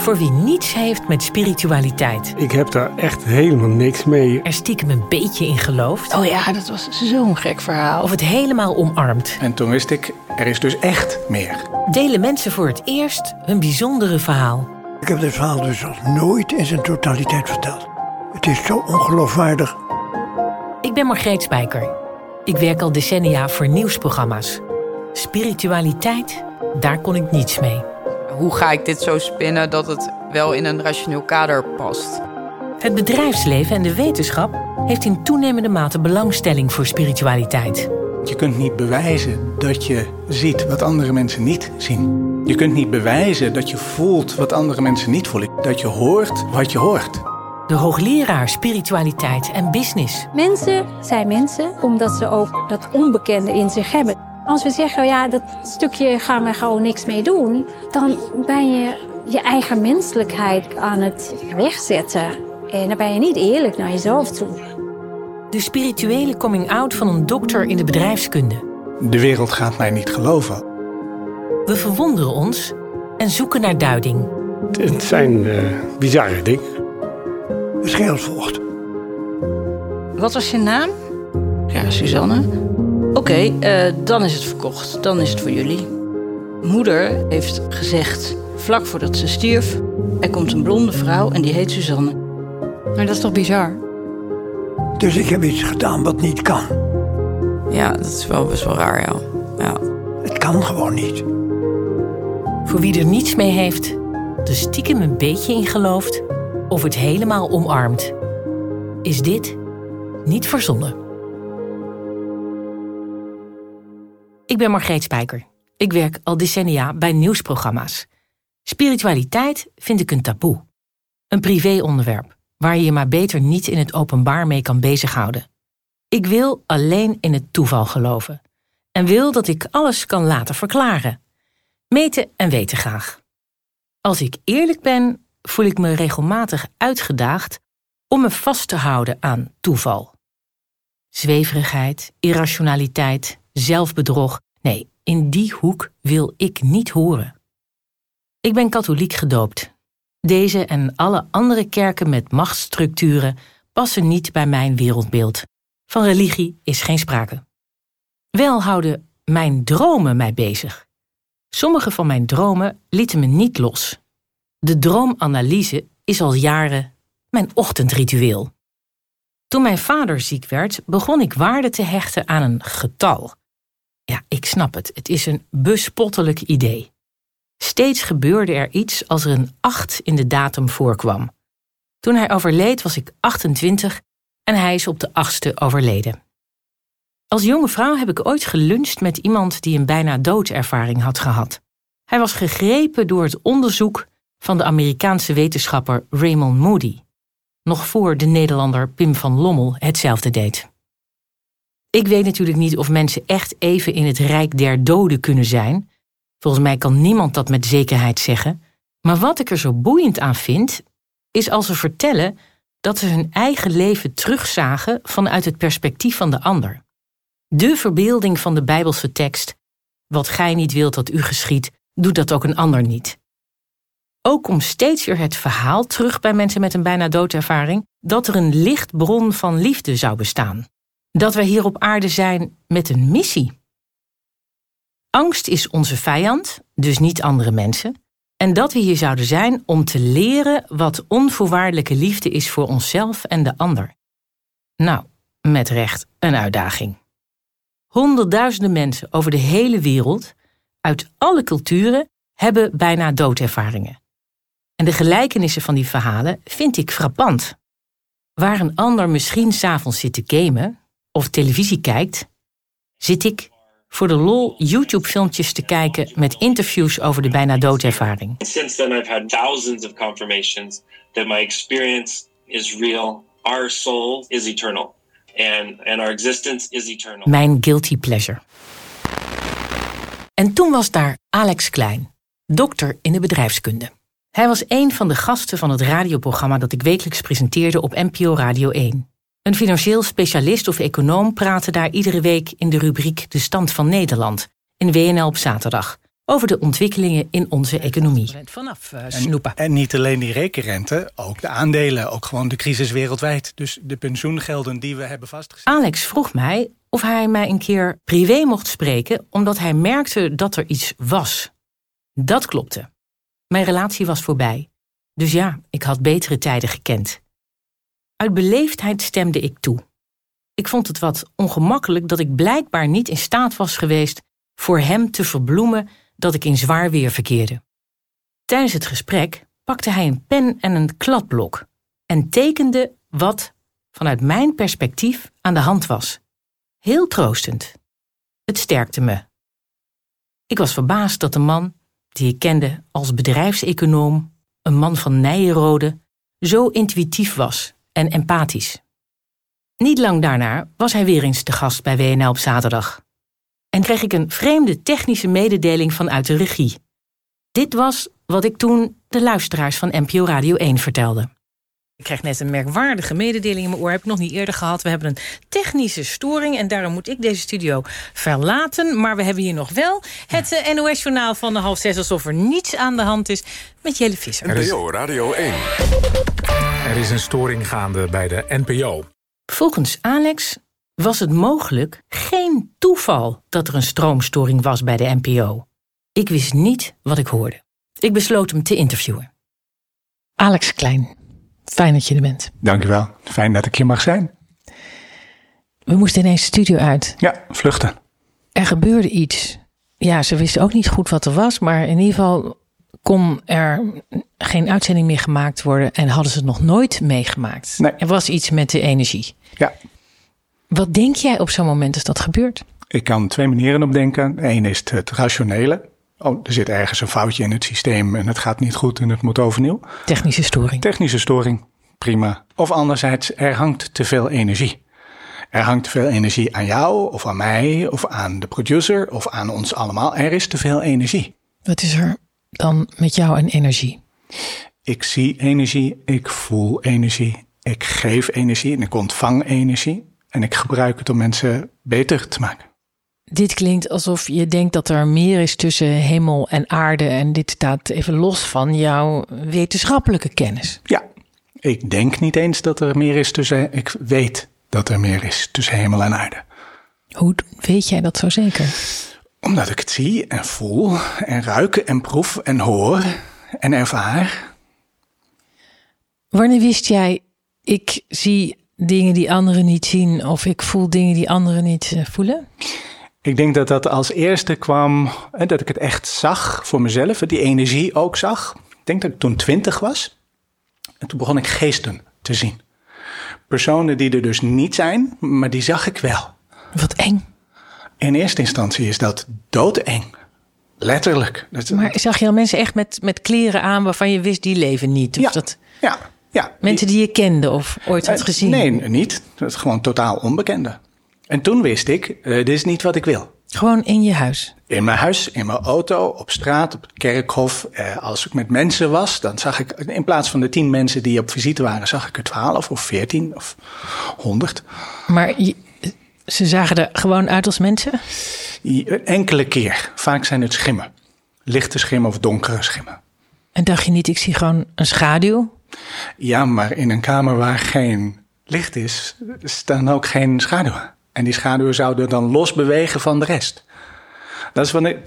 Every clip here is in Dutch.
Voor wie niets heeft met spiritualiteit. Ik heb daar echt helemaal niks mee. Er stiekem een beetje in gelooft. Oh ja, dat was zo'n gek verhaal. Of het helemaal omarmt. En toen wist ik, er is dus echt meer. Delen mensen voor het eerst hun bijzondere verhaal. Ik heb dit verhaal dus nog nooit in zijn totaliteit verteld. Het is zo ongeloofwaardig. Ik ben Margreet Spijker. Ik werk al decennia voor nieuwsprogramma's. Spiritualiteit, daar kon ik niets mee. Hoe ga ik dit zo spinnen dat het wel in een rationeel kader past? Het bedrijfsleven en de wetenschap heeft in toenemende mate belangstelling voor spiritualiteit. Je kunt niet bewijzen dat je ziet wat andere mensen niet zien. Je kunt niet bewijzen dat je voelt wat andere mensen niet voelen. Dat je hoort wat je hoort. De hoogleraar spiritualiteit en business. Mensen zijn mensen omdat ze ook dat onbekende in zich hebben. Als we zeggen, ja, dat stukje gaan we gewoon niks mee doen, dan ben je je eigen menselijkheid aan het wegzetten. En dan ben je niet eerlijk naar jezelf toe. De spirituele coming-out van een dokter in de bedrijfskunde. De wereld gaat mij niet geloven. We verwonderen ons en zoeken naar duiding. Het zijn uh, bizarre dingen. Volgt. Wat was je naam? Ja, Suzanne. Oké, okay, uh, dan is het verkocht. Dan is het voor jullie. Moeder heeft gezegd, vlak voordat ze stierf... er komt een blonde vrouw en die heet Suzanne. Maar dat is toch bizar? Dus ik heb iets gedaan wat niet kan. Ja, dat is wel best wel raar, ja. ja. Het kan gewoon niet. Voor wie er niets mee heeft, er stiekem een beetje in gelooft... of het helemaal omarmt, is dit niet verzonnen. Ik ben Margreet Spijker. Ik werk al decennia bij nieuwsprogramma's. Spiritualiteit vind ik een taboe. Een privéonderwerp waar je je maar beter niet in het openbaar mee kan bezighouden. Ik wil alleen in het toeval geloven. En wil dat ik alles kan laten verklaren. Meten en weten graag. Als ik eerlijk ben, voel ik me regelmatig uitgedaagd om me vast te houden aan toeval. Zweverigheid, irrationaliteit, zelfbedrog, nee, in die hoek wil ik niet horen. Ik ben katholiek gedoopt. Deze en alle andere kerken met machtsstructuren passen niet bij mijn wereldbeeld. Van religie is geen sprake. Wel houden mijn dromen mij bezig. Sommige van mijn dromen lieten me niet los. De droomanalyse is al jaren mijn ochtendritueel. Toen mijn vader ziek werd, begon ik waarde te hechten aan een getal. Ja, ik snap het. Het is een bespottelijk idee. Steeds gebeurde er iets als er een 8 in de datum voorkwam. Toen hij overleed was ik 28 en hij is op de achtste overleden. Als jonge vrouw heb ik ooit geluncht met iemand die een bijna doodervaring had gehad. Hij was gegrepen door het onderzoek van de Amerikaanse wetenschapper Raymond Moody, nog voor de Nederlander Pim van Lommel hetzelfde deed. Ik weet natuurlijk niet of mensen echt even in het rijk der doden kunnen zijn. Volgens mij kan niemand dat met zekerheid zeggen. Maar wat ik er zo boeiend aan vind, is als ze vertellen dat ze hun eigen leven terugzagen vanuit het perspectief van de ander. De verbeelding van de Bijbelse tekst: Wat gij niet wilt dat u geschiet, doet dat ook een ander niet. Ook komt steeds weer het verhaal terug bij mensen met een bijna doodervaring dat er een lichtbron van liefde zou bestaan. Dat we hier op aarde zijn met een missie. Angst is onze vijand, dus niet andere mensen. En dat we hier zouden zijn om te leren wat onvoorwaardelijke liefde is voor onszelf en de ander. Nou, met recht een uitdaging. Honderdduizenden mensen over de hele wereld, uit alle culturen, hebben bijna doodervaringen. En de gelijkenissen van die verhalen vind ik frappant. Waar een ander misschien s'avonds zit te gamen of televisie kijkt, zit ik voor de lol YouTube-filmpjes te kijken met interviews over de bijna doodervaring. Since then I've had thousands of confirmations that my experience is real. Our soul is eternal. And, and our existence is eternal. Mijn guilty pleasure. En toen was daar Alex Klein, dokter in de bedrijfskunde. Hij was een van de gasten van het radioprogramma dat ik wekelijks presenteerde op NPO Radio 1. Een financieel specialist of econoom praatte daar iedere week in de rubriek De Stand van Nederland in WNL op zaterdag over de ontwikkelingen in onze economie. Vanaf uh, snoepen. En, en, niet alleen die rekenrente, ook de aandelen, ook gewoon de crisis wereldwijd. Dus de pensioengelden die we hebben vastgezet. Alex vroeg mij of hij mij een keer privé mocht spreken, omdat hij merkte dat er iets was. Dat klopte. Mijn relatie was voorbij. Dus ja, ik had betere tijden gekend. Uit beleefdheid stemde ik toe. Ik vond het wat ongemakkelijk dat ik blijkbaar niet in staat was geweest voor hem te verbloemen dat ik in zwaar weer verkeerde. Tijdens het gesprek pakte hij een pen en een kladblok en tekende wat, vanuit mijn perspectief, aan de hand was. Heel troostend. Het sterkte me. Ik was verbaasd dat de man, die ik kende als bedrijfseconoom, een man van Nijenrode, zo intuïtief was en empathisch. Niet lang daarna was hij weer eens te gast bij WNL op zaterdag. En kreeg ik een vreemde technische mededeling vanuit de regie. Dit was wat ik toen de luisteraars van NPO Radio 1 vertelde. Ik krijg net een merkwaardige mededeling in mijn oor. Heb ik nog niet eerder gehad. We hebben een technische storing en daarom moet ik deze studio verlaten. Maar we hebben hier nog wel het eh, NOS-journaal van de half zes... alsof er niets aan de hand is met Jelle Visser. NPO Radio 1. Er is een storing gaande bij de NPO. Volgens Alex was het mogelijk geen toeval dat er een stroomstoring was bij de NPO. Ik wist niet wat ik hoorde. Ik besloot hem te interviewen. Alex Klein, fijn dat je er bent. Dankjewel, fijn dat ik hier mag zijn. We moesten ineens de studio uit. Ja, vluchten. Er gebeurde iets. Ja, ze wisten ook niet goed wat er was, maar in ieder geval kon er geen uitzending meer gemaakt worden en hadden ze het nog nooit meegemaakt. Nee. Er was iets met de energie. Ja. Wat denk jij op zo'n moment als dat gebeurt? Ik kan twee manieren op denken. Eén is het rationele. Oh, er zit ergens een foutje in het systeem en het gaat niet goed en het moet overnieuw. Technische storing. Technische storing, prima. Of anderzijds, er hangt te veel energie. Er hangt te veel energie aan jou of aan mij of aan de producer of aan ons allemaal. Er is te veel energie. Wat is er dan met jou en energie? Ik zie energie, ik voel energie, ik geef energie en ik ontvang energie. En ik gebruik het om mensen beter te maken. Dit klinkt alsof je denkt dat er meer is tussen hemel en aarde. En dit staat even los van jouw wetenschappelijke kennis. Ja, ik denk niet eens dat er meer is tussen. Ik weet dat er meer is tussen hemel en aarde. Hoe weet jij dat zo zeker? Omdat ik het zie en voel en ruik en proef en hoor en ervaar. Wanneer wist jij, ik zie dingen die anderen niet zien of ik voel dingen die anderen niet eh, voelen? Ik denk dat dat als eerste kwam, dat ik het echt zag voor mezelf, die energie ook zag. Ik denk dat ik toen twintig was. En toen begon ik geesten te zien. Personen die er dus niet zijn, maar die zag ik wel. Wat eng. In eerste instantie is dat doodeng. Letterlijk. Maar zag je al mensen echt met, met kleren aan waarvan je wist die leven niet? Of ja, dat... ja, ja. Mensen die je kende of ooit had gezien? Nee, niet. Dat is gewoon totaal onbekende. En toen wist ik, uh, dit is niet wat ik wil. Gewoon in je huis? In mijn huis, in mijn auto, op straat, op het kerkhof. Uh, als ik met mensen was, dan zag ik, in plaats van de tien mensen die op visite waren, zag ik er twaalf of veertien of honderd. Maar je, ze zagen er gewoon uit als mensen? Enkele keer. Vaak zijn het schimmen. Lichte schimmen of donkere schimmen. En dacht je niet, ik zie gewoon een schaduw? Ja, maar in een kamer waar geen licht is, staan ook geen schaduwen. En die schaduwen zouden dan los bewegen van de rest. Dat is, wanneer,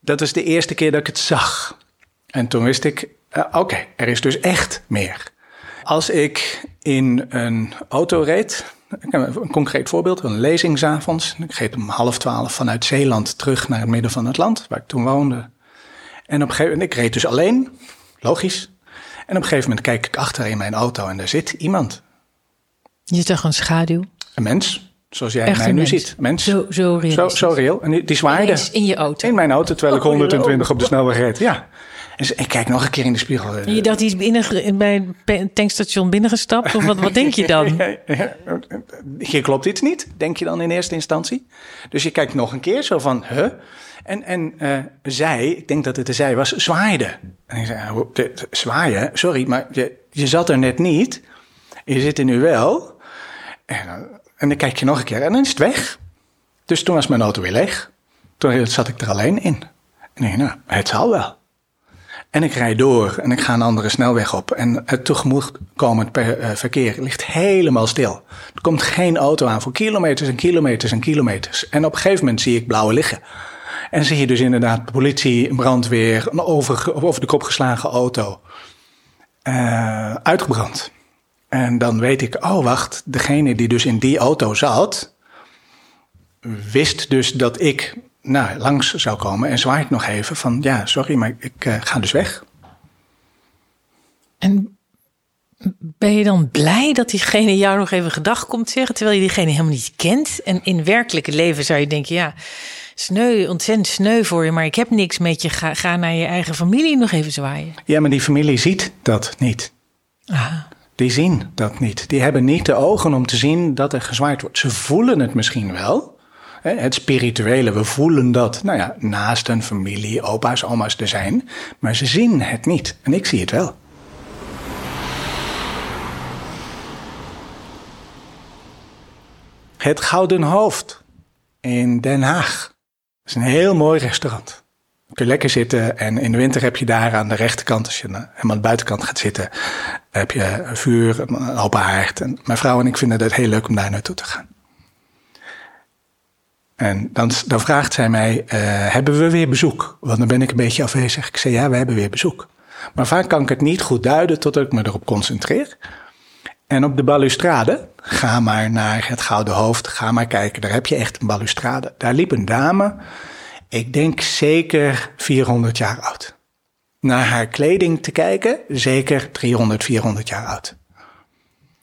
dat is de eerste keer dat ik het zag. En toen wist ik, uh, oké, er is dus echt meer. Als ik in een auto reed, een concreet voorbeeld, een lezing s'avonds. Ik reed om half twaalf vanuit Zeeland terug naar het midden van het land, waar ik toen woonde. En op een gegeven moment, ik reed dus alleen, logisch. En op een gegeven moment kijk ik achter in mijn auto en daar zit iemand. Je zag een schaduw? Een mens, zoals jij mij nu ziet. Mens. Zo, zo reëel. Zo, zo reëel. En die, die zwaaide. In je auto? In mijn auto, terwijl ik 120 op de snelweg reed. Ja. En ik kijk nog een keer in de spiegel. En je dacht, die is binnen, bij een tankstation binnengestapt? Of wat, wat denk je dan? Hier klopt iets niet, denk je dan in eerste instantie. Dus je kijkt nog een keer zo van, huh? En, en uh, zij, ik denk dat het de zij was, zwaaide. En ik zei, zwaaien? Sorry, maar je, je zat er net niet. Je zit er nu wel. En, en dan kijk je nog een keer en dan is het weg. Dus toen was mijn auto weer leeg. Toen zat ik er alleen in. En ik, nou, het zal wel. En ik rijd door en ik ga een andere snelweg op. En het tegemoetkomend uh, verkeer ligt helemaal stil. Er komt geen auto aan voor kilometers en kilometers en kilometers. En op een gegeven moment zie ik blauwe liggen. En zie je dus inderdaad politie, brandweer, een over, over de kop geslagen auto. Uh, uitgebrand. En dan weet ik, oh wacht, degene die dus in die auto zat, wist dus dat ik nou, langs zou komen en zwaait nog even van, ja, sorry, maar ik uh, ga dus weg. En ben je dan blij dat diegene jou nog even gedag komt zeggen, terwijl je diegene helemaal niet kent? En in werkelijke leven zou je denken, ja, sneu, ontzettend sneu voor je, maar ik heb niks met je. Ga, ga naar je eigen familie nog even zwaaien. Ja, maar die familie ziet dat niet. Ah. Die zien dat niet. Die hebben niet de ogen om te zien dat er gezwaaid wordt. Ze voelen het misschien wel. Het spirituele, we voelen dat, nou ja, naast een familie, opa's, oma's er zijn. Maar ze zien het niet. En ik zie het wel. Het Gouden Hoofd in Den Haag. Dat is een heel mooi restaurant. Je kunt lekker zitten en in de winter heb je daar aan de rechterkant, als je helemaal aan de buitenkant gaat zitten, heb je een vuur, een open. En mijn vrouw en ik vinden het heel leuk om daar naartoe te gaan. En dan, dan vraagt zij mij, uh, hebben we weer bezoek? Want dan ben ik een beetje afwezig. Ik zeg, ja, we hebben weer bezoek. Maar vaak kan ik het niet goed duiden totdat ik me erop concentreer. En op de balustrade, ga maar naar het Gouden Hoofd, ga maar kijken, daar heb je echt een balustrade. Daar liep een dame, ik denk zeker 400 jaar oud. Naar haar kleding te kijken, zeker 300, 400 jaar oud.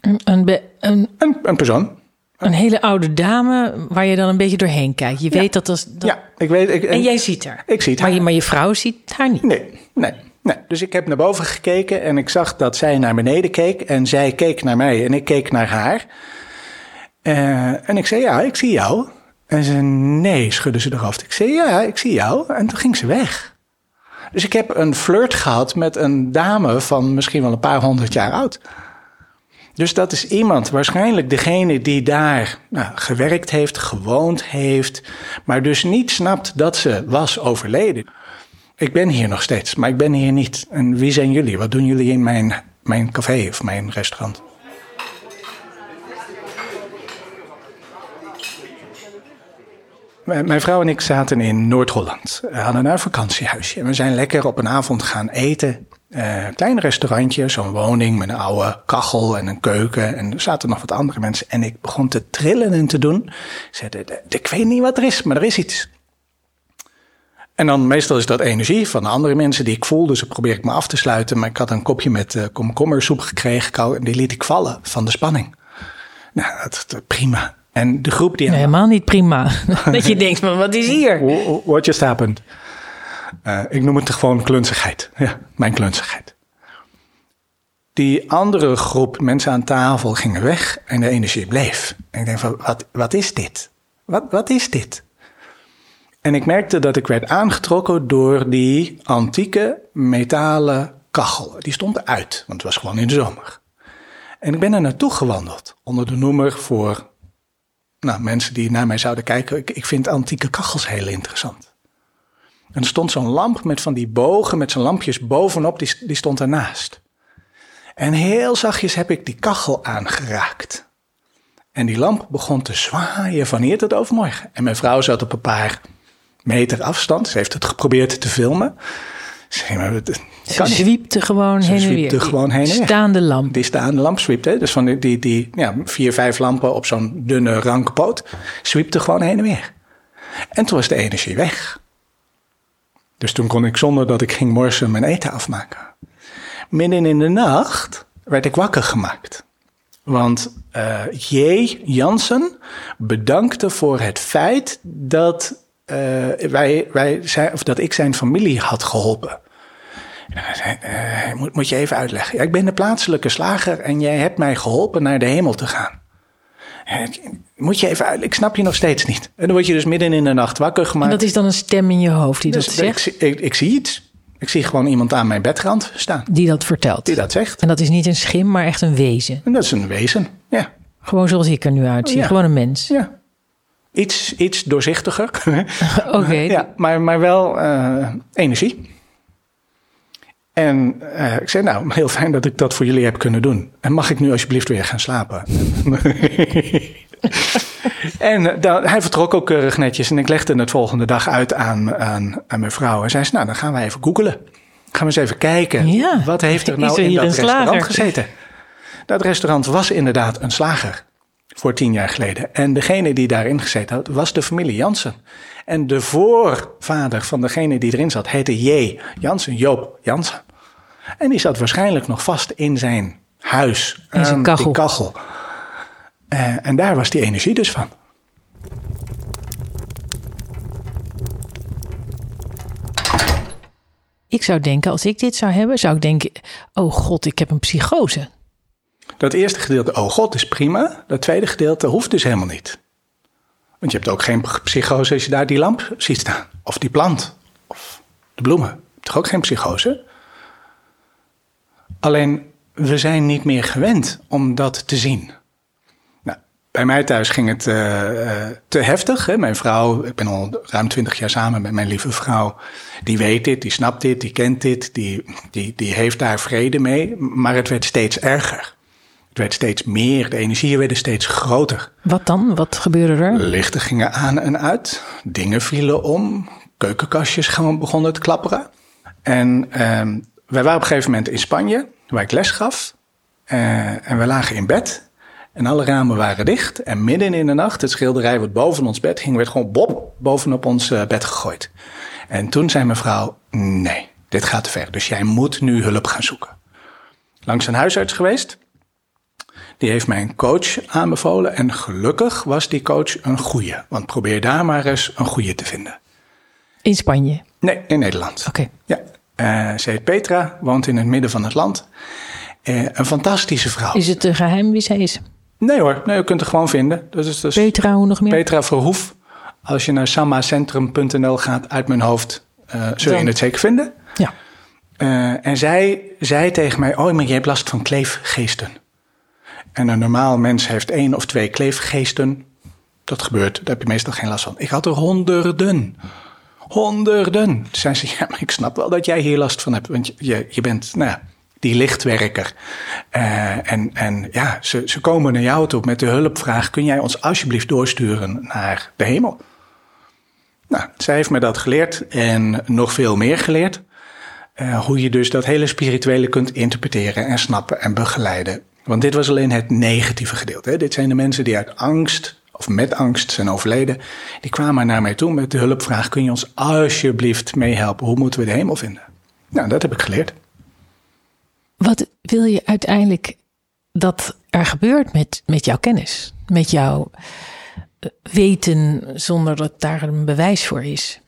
Een, een, een, een, persoon. Een hele oude dame waar je dan een beetje doorheen kijkt. Je Ja. weet dat. Dat... Ja, ik weet. Ik, En jij ziet haar. Ik zie het Maar haar. je, maar je vrouw ziet haar niet. Nee, nee, nee. Dus ik heb naar boven gekeken en ik zag dat zij naar beneden keek. En zij keek naar mij en ik keek naar haar. Eh, en ik zei, ja, ik zie jou. En ze nee, schudde ze hoofd. Ik zei, ja, ik zie jou. En toen ging ze weg. Dus ik heb een flirt gehad met een dame van misschien wel een paar honderd jaar oud. Dus dat is iemand, waarschijnlijk degene die daar nou, gewerkt heeft, gewoond heeft, maar dus niet snapt dat ze was overleden. Ik ben hier nog steeds, maar ik ben hier niet. En wie zijn jullie? Wat doen jullie in mijn, mijn café of mijn restaurant? Mijn vrouw en ik zaten in Noord-Holland. We hadden een vakantiehuisje. En we zijn lekker op een avond gaan eten. Eh, een klein restaurantje, zo'n woning met een oude kachel en een keuken. En er zaten nog wat andere mensen. En ik begon te trillen en te doen. Ik zei, "De- de- ik weet niet wat er is, maar er is iets. En dan meestal is dat energie van de andere mensen die ik voel. Dus dan probeer ik me af te sluiten. Maar ik had een kopje met eh, komkommersoep gekregen. En die liet ik vallen van de spanning. Nou, dat, dat- prima. En de groep die... Nee, helemaal niet prima. dat je denkt, maar wat is hier? Wh- What just happened? Eh, ik noem het gewoon klunzigheid. Ja, mijn klunzigheid. Die andere groep mensen aan tafel gingen weg en de energie bleef. En ik denk van, wat, wat is dit? Wat, wat is dit? En ik merkte dat ik werd aangetrokken door die antieke metalen kachel. Die stond eruit, want het was gewoon in de zomer. En ik ben er naartoe gewandeld onder de noemer voor nou, mensen die naar mij zouden kijken. Ik, ik vind antieke kachels heel interessant. En er stond zo'n lamp met van die bogen, met zo'n lampjes bovenop, die, die stond ernaast. En heel zachtjes heb ik die kachel aangeraakt. En die lamp begon te zwaaien van hier tot overmorgen. En mijn vrouw zat op een paar meter afstand. Ze heeft het geprobeerd te filmen. Ze zei, maar het Ze zwiepte gewoon Ze heen en zwiepte weer. gewoon heen en weer. Staande lamp. Die staande lamp zwiept, hè? Dus van die, die, die ja, vier, vijf lampen op zo'n dunne, ranke poot. Zwiepte gewoon heen en weer. En toen was de energie weg. Dus toen kon ik zonder dat ik ging morsen mijn eten afmaken. Midden in de nacht werd ik wakker gemaakt. Want eh J. Jansen bedankte voor het feit dat, wij, wij zijn, of dat ik zijn familie had geholpen. Zei, eh, moet, moet je even uitleggen. Ja, ik ben de plaatselijke slager en jij hebt mij geholpen naar de hemel te gaan. Ik- Moet je even uit, ik snap je nog steeds niet. En dan word je dus midden in de nacht wakker En gemaakt. dat is dan een stem in je hoofd die dat Dus zegt, ik, zie- ik, ik zie iets. Ik zie gewoon iemand aan mijn bedrand staan die dat vertelt. die dat zegt. En dat is niet een schim, maar echt een wezen. En dat is een wezen. Ja. Gewoon zoals ik er nu uitzie. Ja. Gewoon een mens. ja. Iets, iets doorzichtiger. Oké. ja, maar, maar wel eh, energie. En eh, ik zei, nou, heel fijn dat ik dat voor jullie heb kunnen doen. En mag ik nu alsjeblieft weer gaan slapen? en eh, dan, hij vertrok ook keurig netjes. En ik legde het volgende dag uit aan, aan, aan mijn vrouw. En zei ze, nou, dan gaan we even googelen. Gaan we eens even kijken. Ja. Wat heeft er Is nou er in dat een slager? restaurant gezeten? Dat restaurant was inderdaad een slager. Voor tien jaar geleden. En degene die daarin gezeten had, was de familie Jansen. En de voorvader van degene die erin zat, heette J. Jansen, Joop Jansen. En die zat waarschijnlijk nog vast in zijn huis. In zijn kachel. Eh, en daar was die energie dus van. Ik zou denken, als ik dit zou hebben, zou ik denken: oh god, ik heb een psychose. Dat eerste gedeelte, oh god, is prima. Dat tweede gedeelte hoeft dus helemaal niet. Want je hebt ook geen psychose als je daar die lamp ziet staan. Of die plant. Of de bloemen. Toch ook geen psychose? Alleen, we zijn niet meer gewend om dat te zien. Nou, bij mij thuis ging het eh, eh, te heftig. Hè? Mijn vrouw, ik ben al ruim twintig jaar samen met mijn lieve vrouw. Die weet dit, die snapt dit, die kent dit. Die, die, die heeft daar vrede mee. Maar het werd steeds erger. Het werd steeds meer, de energieën werden steeds groter. Wat dan? Wat gebeurde er? Lichten gingen aan en uit, dingen vielen om, keukenkastjes gewoon begonnen te klapperen. En ehm, wij waren op een gegeven moment in Spanje, waar ik les gaf. Eh, en we lagen in bed en alle ramen waren dicht. En midden in de nacht, het schilderij wat boven ons bed hing, werd gewoon bop bovenop ons eh, bed gegooid. En toen zei mijn vrouw, nee, dit gaat te ver, dus jij moet nu hulp gaan zoeken. Langs een huisarts geweest. Die heeft mij een coach aanbevolen. En gelukkig was die coach een goeie. Want probeer daar maar eens een goeie te vinden. In Spanje. Nee, in Nederland. Oké. Ja. Eh, ze heet Petra, woont in het midden van het land. Eh, een fantastische vrouw. Is het een geheim wie zij is? Nee hoor, nee, je kunt het gewoon vinden. Dat is dus Petra, hoe nog meer? Petra Verhoef. Als je naar sammacentrum.nl gaat uit mijn hoofd, eh, zul je Dan- het zeker vinden. Ja. En zij zei tegen mij: Oh, maar je hebt last van kleefgeesten. En een normaal mens heeft één of twee kleefgeesten. Dat gebeurt, daar heb je meestal geen last van. Ik had er honderden. Honderden. Toen zei ze: Ja, maar ik snap wel dat jij hier last van hebt. Want je, je, bent, nou ja, die lichtwerker. Eh, en, en ja, ze, ze komen naar jou toe met de hulpvraag: Kun jij ons alsjeblieft doorsturen naar de hemel? Nou, zij heeft me dat geleerd en nog veel meer geleerd. Eh, hoe je dus dat hele spirituele kunt interpreteren en snappen en begeleiden. Want dit was alleen het negatieve gedeelte. Hè. Dit zijn de mensen die uit angst of met angst zijn overleden. Die kwamen naar mij toe met de hulpvraag: kun je ons alsjeblieft meehelpen? Hoe moeten we de hemel vinden? Nou, dat heb ik geleerd. Wat wil je uiteindelijk dat er gebeurt met, met jouw kennis? Met jouw eh, weten zonder dat daar een bewijs voor is?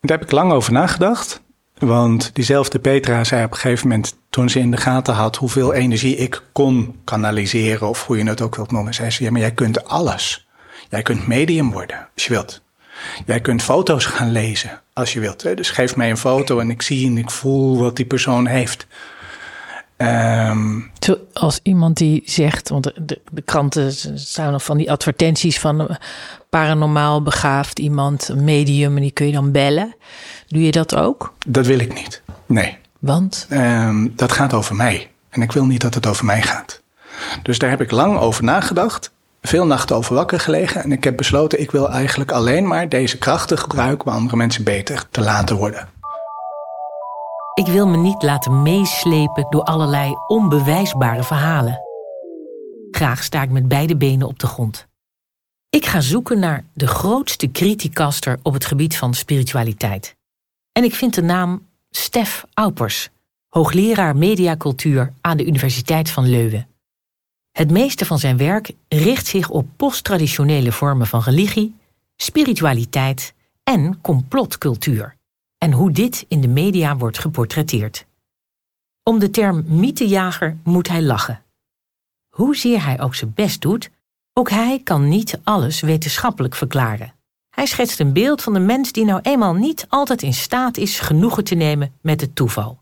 Daar heb ik lang over nagedacht. Want diezelfde Petra zei op een gegeven moment, toen ze in de gaten had hoeveel energie ik kon kanaliseren, of hoe je het ook wilt noemen, zei ze: Ja, maar jij kunt alles. Jij kunt medium worden als je wilt. Jij kunt foto's gaan lezen als je wilt. Dus geef mij een foto en ik zie en ik voel wat die persoon heeft. Zo, Als iemand die zegt, want de, de, de kranten staan nog van die advertenties van paranormaal begaafd iemand, een medium, en die kun je dan bellen. Doe je dat ook? dat wil ik niet. Nee. Want Ehm, dat gaat over mij. En ik wil niet dat het over mij gaat. Dus daar heb ik lang over nagedacht. Veel nachten over wakker gelegen. En ik heb besloten, ik wil eigenlijk alleen maar deze krachten gebruiken om andere mensen beter te laten worden. Ik wil me niet laten meeslepen door allerlei onbewijsbare verhalen. Graag sta ik met beide benen op de grond. Ik ga zoeken naar de grootste criticaster op het gebied van spiritualiteit. En ik vind de naam Stef Aupers, hoogleraar mediacultuur aan de Universiteit van Leuven. Het meeste van zijn werk richt zich op posttraditionele vormen van religie, spiritualiteit en complotcultuur en hoe dit in de media wordt geportretteerd. Om de term mythejager moet hij lachen. Hoezeer hij ook zijn best doet, ook hij kan niet alles wetenschappelijk verklaren. Hij schetst een beeld van de mens die nou eenmaal niet altijd in staat is genoegen te nemen met het toeval.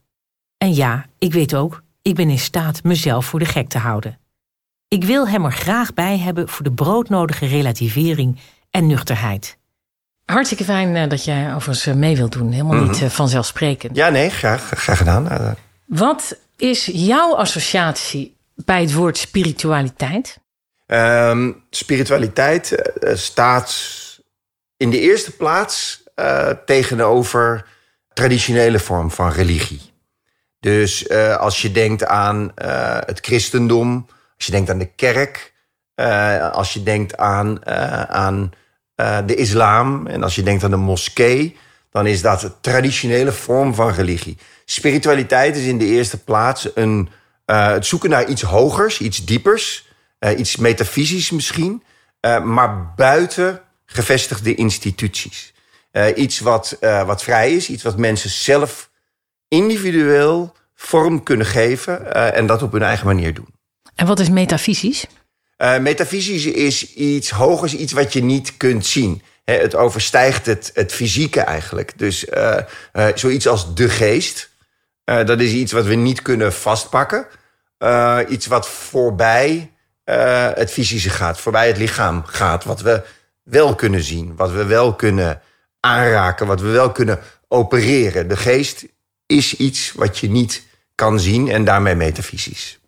En ja, ik weet ook, ik ben in staat mezelf voor de gek te houden. Ik wil hem er graag bij hebben voor de broodnodige relativering en nuchterheid. Hartstikke fijn eh, dat jij overigens eh, mee wilt doen. Helemaal niet Mhm. eh, vanzelfsprekend. Ja, nee, graag, graag gedaan. Wat is jouw associatie bij het woord spiritualiteit? Ehm, spiritualiteit staat in de eerste plaats tegenover traditionele vorm van religie. Dus als je denkt aan het christendom, als je denkt aan de kerk, als je denkt aan, aan eh, de islam en als je denkt aan de moskee, dan is dat een traditionele vorm van religie. Spiritualiteit is in de eerste plaats een, eh, het zoeken naar iets hogers, iets diepers, eh, iets metafysisch misschien, maar buiten gevestigde instituties. Iets wat, wat vrij is, iets wat mensen zelf individueel vorm kunnen geven en dat op hun eigen manier doen. En wat is metafysisch? Uh, metafysisch is iets hogers, iets wat je niet kunt zien. Het overstijgt het, het fysieke eigenlijk. Dus uh, uh, zoiets als de geest, uh, dat is iets wat we niet kunnen vastpakken. Iets wat voorbij het fysische gaat, voorbij het lichaam gaat. Wat we wel kunnen zien, wat we wel kunnen aanraken, wat we wel kunnen opereren. De geest is iets wat je niet kan zien en daarmee metafysisch.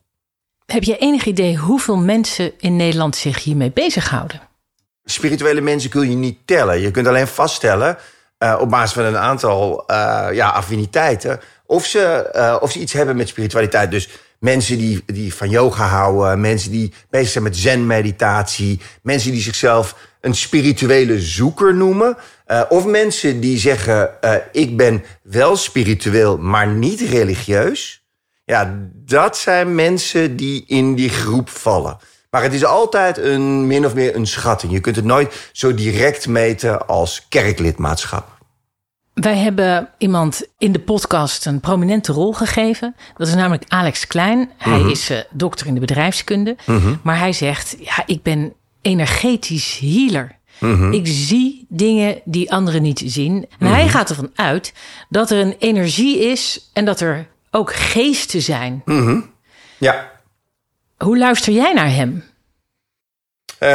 Heb je enig idee hoeveel mensen in Nederland zich hiermee bezighouden? Spirituele mensen kun je niet tellen. Je kunt alleen vaststellen uh, op basis van een aantal uh, ja, affiniteiten of ze, uh, of ze iets hebben met spiritualiteit. Dus mensen die, die van yoga houden, mensen die bezig zijn met zen-meditatie, mensen die zichzelf een spirituele zoeker noemen, of mensen die zeggen: Ik ben wel spiritueel, maar niet religieus. Ja, dat zijn mensen die in die groep vallen. Maar het is altijd een min of meer een schatting. Je kunt het nooit zo direct meten als kerklidmaatschap. Wij hebben iemand in de podcast een prominente rol gegeven. Dat is namelijk Alex Klein. Mm -hmm. Hij is uh, dokter in de bedrijfskunde. Mm -hmm. Maar hij zegt, ja, ik ben energetisch healer. Mm -hmm. Ik zie dingen die anderen niet zien. En hij gaat ervan uit dat er een energie is en dat er ook geesten zijn. Ja. Hoe luister jij naar hem? Uh,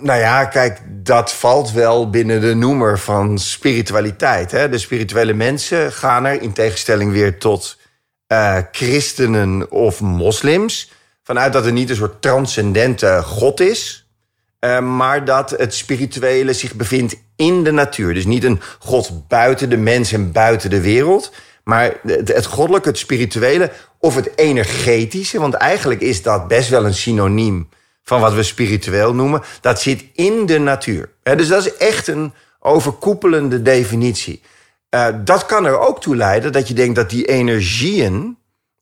nou ja, kijk, dat valt wel binnen de noemer van spiritualiteit. Hè? De spirituele mensen gaan er, in tegenstelling weer tot uh, christenen of moslims, vanuit dat er niet een soort transcendente God is, uh, maar dat het spirituele zich bevindt in de natuur. Dus niet een God buiten de mens en buiten de wereld, maar het, goddelijke, het spirituele of het energetische, want eigenlijk is dat best wel een synoniem van wat we spiritueel noemen, dat zit in de natuur. Dus dat is echt een overkoepelende definitie. Uh, dat kan er ook toe leiden dat je denkt dat die energieën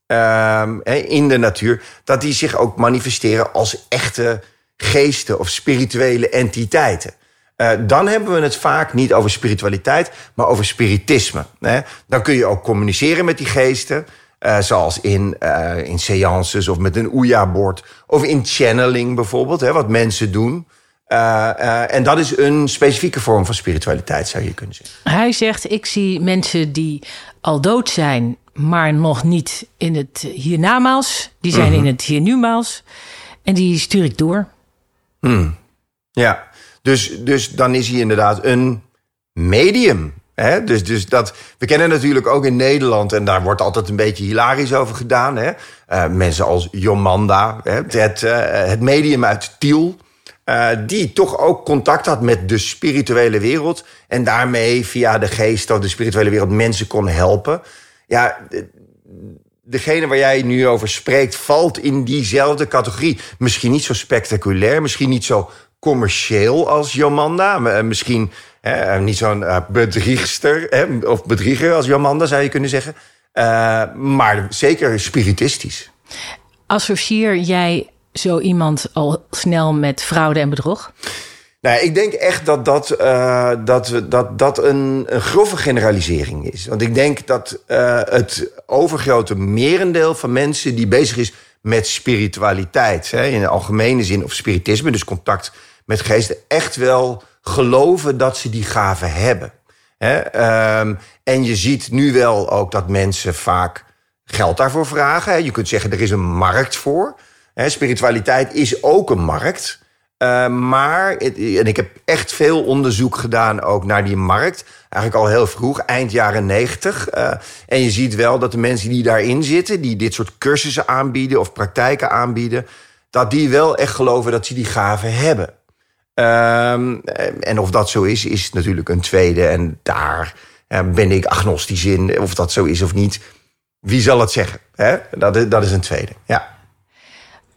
uh, in de natuur, dat die zich ook manifesteren als echte geesten of spirituele entiteiten. Uh, dan hebben we het vaak niet over spiritualiteit, maar over spiritisme. Hè? Dan kun je ook communiceren met die geesten. Uh, zoals in, uh, in seances of met een Ouija-bord. Of in channeling bijvoorbeeld, hè, wat mensen doen. En dat is een specifieke vorm van spiritualiteit, zou je kunnen zeggen. Hij zegt, ik zie mensen die al dood zijn... maar nog niet in het hiernamaals. Die zijn mm -hmm. in het hiernumaals. En die stuur ik door. Hmm. Ja, dus, dus dan is hij inderdaad een medium... He, dus, dus dat, we kennen natuurlijk ook in Nederland, en daar wordt altijd een beetje hilarisch over gedaan. Hè? Uh, mensen als Jomanda, hè? Het, het medium uit Tiel, uh, die toch ook contact had met de spirituele wereld. En daarmee via de geest of de spirituele wereld mensen kon helpen. Ja, degene waar jij nu over spreekt, valt in diezelfde categorie. Misschien niet zo spectaculair, misschien niet zo commercieel als Jomanda. Misschien eh, niet zo'n uh, bedriegster eh, of bedrieger als Jomanda, zou je kunnen zeggen. Uh, maar zeker spiritistisch. Associeer jij zo iemand al snel met fraude en bedrog? Nou, ik denk echt dat dat, uh, dat, dat, dat een, een grove generalisering is. Want ik denk dat uh, het overgrote merendeel van mensen die bezig is met spiritualiteit, hè, in de algemene zin, of spiritisme, dus contact met geesten, echt wel geloven dat ze die gaven hebben. Um, en je ziet nu wel ook dat mensen vaak geld daarvoor vragen. Je kunt zeggen, er is een markt voor. Spiritualiteit is ook een markt. Uh, maar, en ik heb echt veel onderzoek gedaan ook naar die markt. Eigenlijk al heel vroeg, eind jaren negentig. Uh, en je ziet wel dat de mensen die daarin zitten... die dit soort cursussen aanbieden of praktijken aanbieden... dat die wel echt geloven dat ze die gaven hebben. Um, en of dat zo is, is natuurlijk een tweede. En daar uh, ben ik agnostisch in, of dat zo is of niet. Wie zal het zeggen? Hè? Dat, dat is een tweede, ja.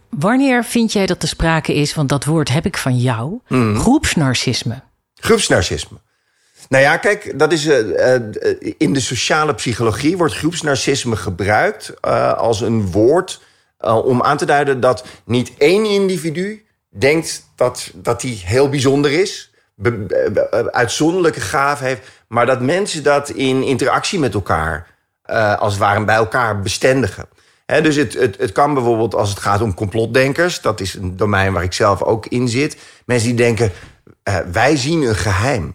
Wanneer vind jij dat er sprake is, want dat woord heb ik van jou, mm. groepsnarcisme? Groepsnarcisme. Nou ja, kijk, dat is, uh, uh, in de sociale psychologie wordt groepsnarcisme gebruikt uh, als een woord om aan te duiden dat niet één individu denkt dat, dat hij heel bijzonder is, uitzonderlijke gaven heeft, maar dat mensen dat in interactie met elkaar als het ware bij elkaar bestendigen dus het, het, het kan bijvoorbeeld als het gaat om complotdenkers. Dat is een domein waar ik zelf ook in zit. Mensen die denken, uh, wij zien een geheim.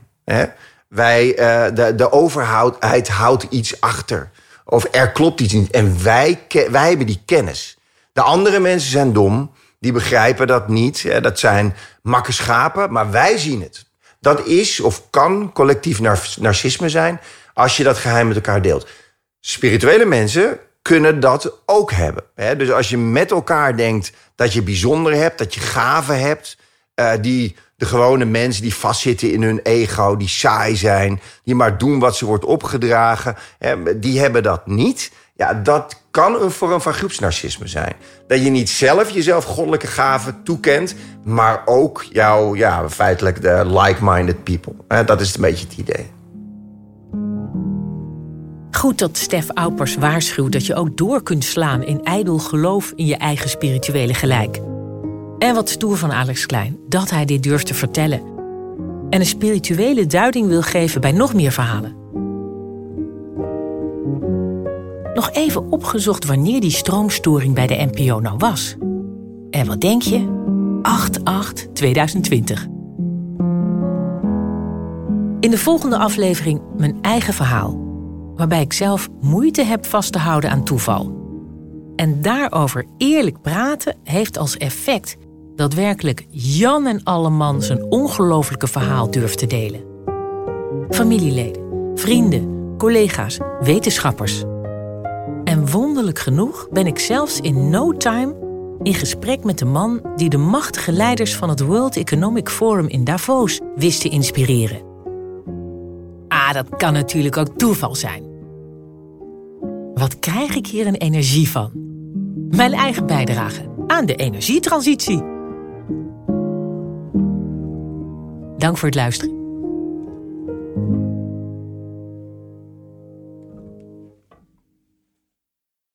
Wij, uh, de, de overheid houdt iets achter. Of er klopt iets niet. En wij, wij hebben die kennis. De andere mensen zijn dom. Die begrijpen dat niet. Dat zijn makke schapen. Maar wij zien het. Dat is of kan collectief narcisme zijn... als je dat geheim met elkaar deelt. Spirituele mensen kunnen dat ook hebben. Dus als je met elkaar denkt dat je bijzonder hebt, dat je gaven hebt, uh, die de gewone mensen die vastzitten in hun ego, die saai zijn, die maar doen wat ze wordt opgedragen, die hebben dat niet. Ja, dat kan een vorm van groepsnarcisme zijn. Dat je niet zelf jezelf goddelijke gaven toekent, maar ook jouw, ja, feitelijk de like-minded people. Dat is een beetje het idee. Goed dat Stef Aupers waarschuwt dat je ook door kunt slaan in ijdel geloof in je eigen spirituele gelijk. En wat stoer van Alex Klein dat hij dit durft te vertellen. En een spirituele duiding wil geven bij nog meer verhalen. Nog even opgezocht wanneer die stroomstoring bij de NPO nou was. En wat denk je? 8-8-2020. In de volgende aflevering mijn eigen verhaal waarbij ik zelf moeite heb vast te houden aan toeval. En daarover eerlijk praten heeft als effect dat werkelijk Jan en Alleman zijn ongelofelijke verhaal durft te delen. Familieleden, vrienden, collega's, wetenschappers. Wonderlijk genoeg ben ik zelfs in no time in gesprek met de man die de machtige leiders van het World Economic Forum in Davos wist te inspireren. Ah, dat kan natuurlijk ook toeval zijn. Wat krijg ik hier een energie van? Mijn eigen bijdrage aan de energietransitie. Dank voor het luisteren.